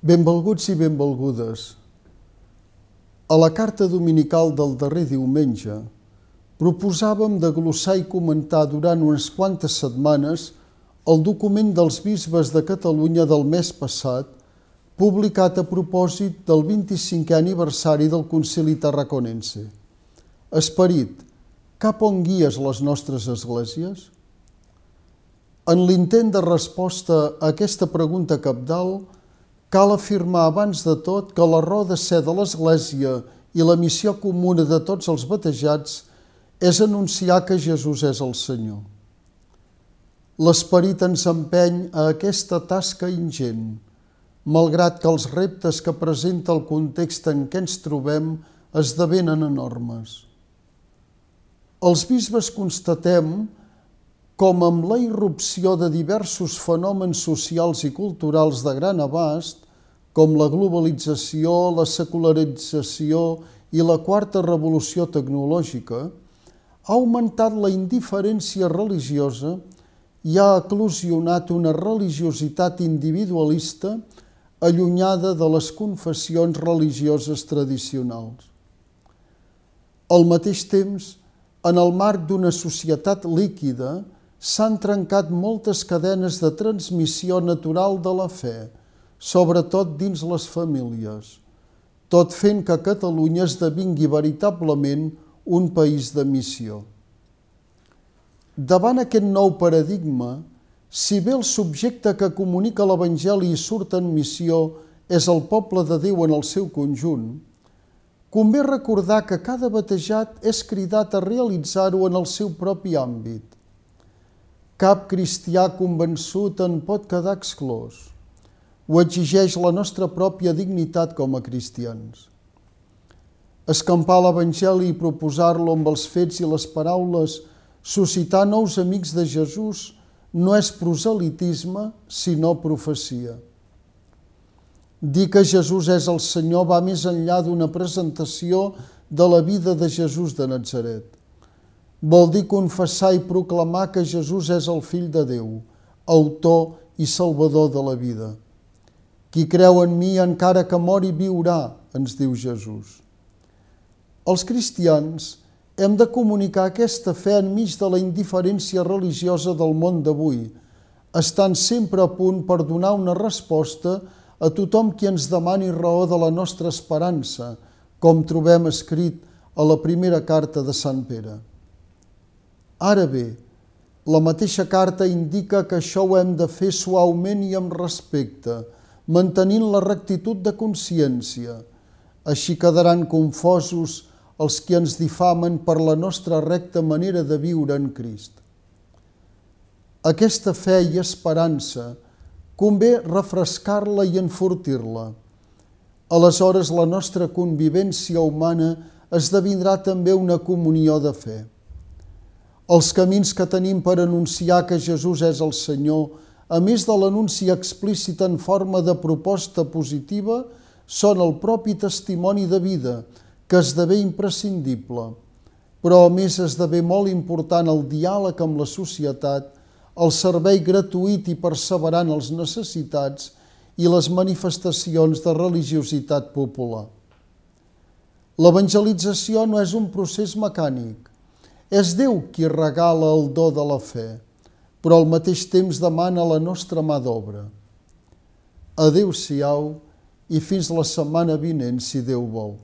Benvolguts i benvolgudes. A la carta dominical del darrer diumenge proposàvem de glossar i comentar durant unes quantes setmanes el document dels bisbes de Catalunya del mes passat, publicat a propòsit del 25è aniversari del Concili Tarraconense. Esperit, cap on guies les nostres esglésies? En l'intent de resposta a aquesta pregunta capdalt, cal afirmar abans de tot que la raó de ser de l'Església i la missió comuna de tots els batejats és anunciar que Jesús és el Senyor. L'esperit ens empeny a aquesta tasca ingent, malgrat que els reptes que presenta el context en què ens trobem esdevenen enormes. Els bisbes constatem com amb la irrupció de diversos fenòmens socials i culturals de gran abast, com la globalització, la secularització i la quarta revolució tecnològica, ha augmentat la indiferència religiosa i ha eclosionat una religiositat individualista allunyada de les confessions religioses tradicionals. Al mateix temps, en el marc d'una societat líquida, s'han trencat moltes cadenes de transmissió natural de la fe, sobretot dins les famílies, tot fent que Catalunya esdevingui veritablement un país de missió. Davant aquest nou paradigma, si bé el subjecte que comunica l'Evangeli i surt en missió és el poble de Déu en el seu conjunt, convé recordar que cada batejat és cridat a realitzar-ho en el seu propi àmbit, cap cristià convençut en pot quedar exclòs. Ho exigeix la nostra pròpia dignitat com a cristians. Escampar l'Evangeli i proposar-lo amb els fets i les paraules, suscitar nous amics de Jesús, no és proselitisme, sinó profecia. Dir que Jesús és el Senyor va més enllà d'una presentació de la vida de Jesús de Nazaret vol dir confessar i proclamar que Jesús és el fill de Déu, autor i salvador de la vida. Qui creu en mi, encara que mori, viurà, ens diu Jesús. Els cristians hem de comunicar aquesta fe enmig de la indiferència religiosa del món d'avui, estant sempre a punt per donar una resposta a tothom qui ens demani raó de la nostra esperança, com trobem escrit a la primera carta de Sant Pere. Ara bé, la mateixa carta indica que això ho hem de fer suaument i amb respecte, mantenint la rectitud de consciència. Així quedaran confosos els que ens difamen per la nostra recta manera de viure en Crist. Aquesta fe i esperança convé refrescar-la i enfortir-la. Aleshores la nostra convivència humana esdevindrà també una comunió de fe. Els camins que tenim per anunciar que Jesús és el Senyor, a més de l'anunci explícit en forma de proposta positiva, són el propi testimoni de vida, que esdevé imprescindible. Però a més esdevé molt important el diàleg amb la societat, el servei gratuït i perseverant als necessitats i les manifestacions de religiositat popular. L'evangelització no és un procés mecànic, és Déu qui regala el do de la fe, però al mateix temps demana la nostra mà d'obra. Adéu-siau i fins la setmana vinent, si Déu vol.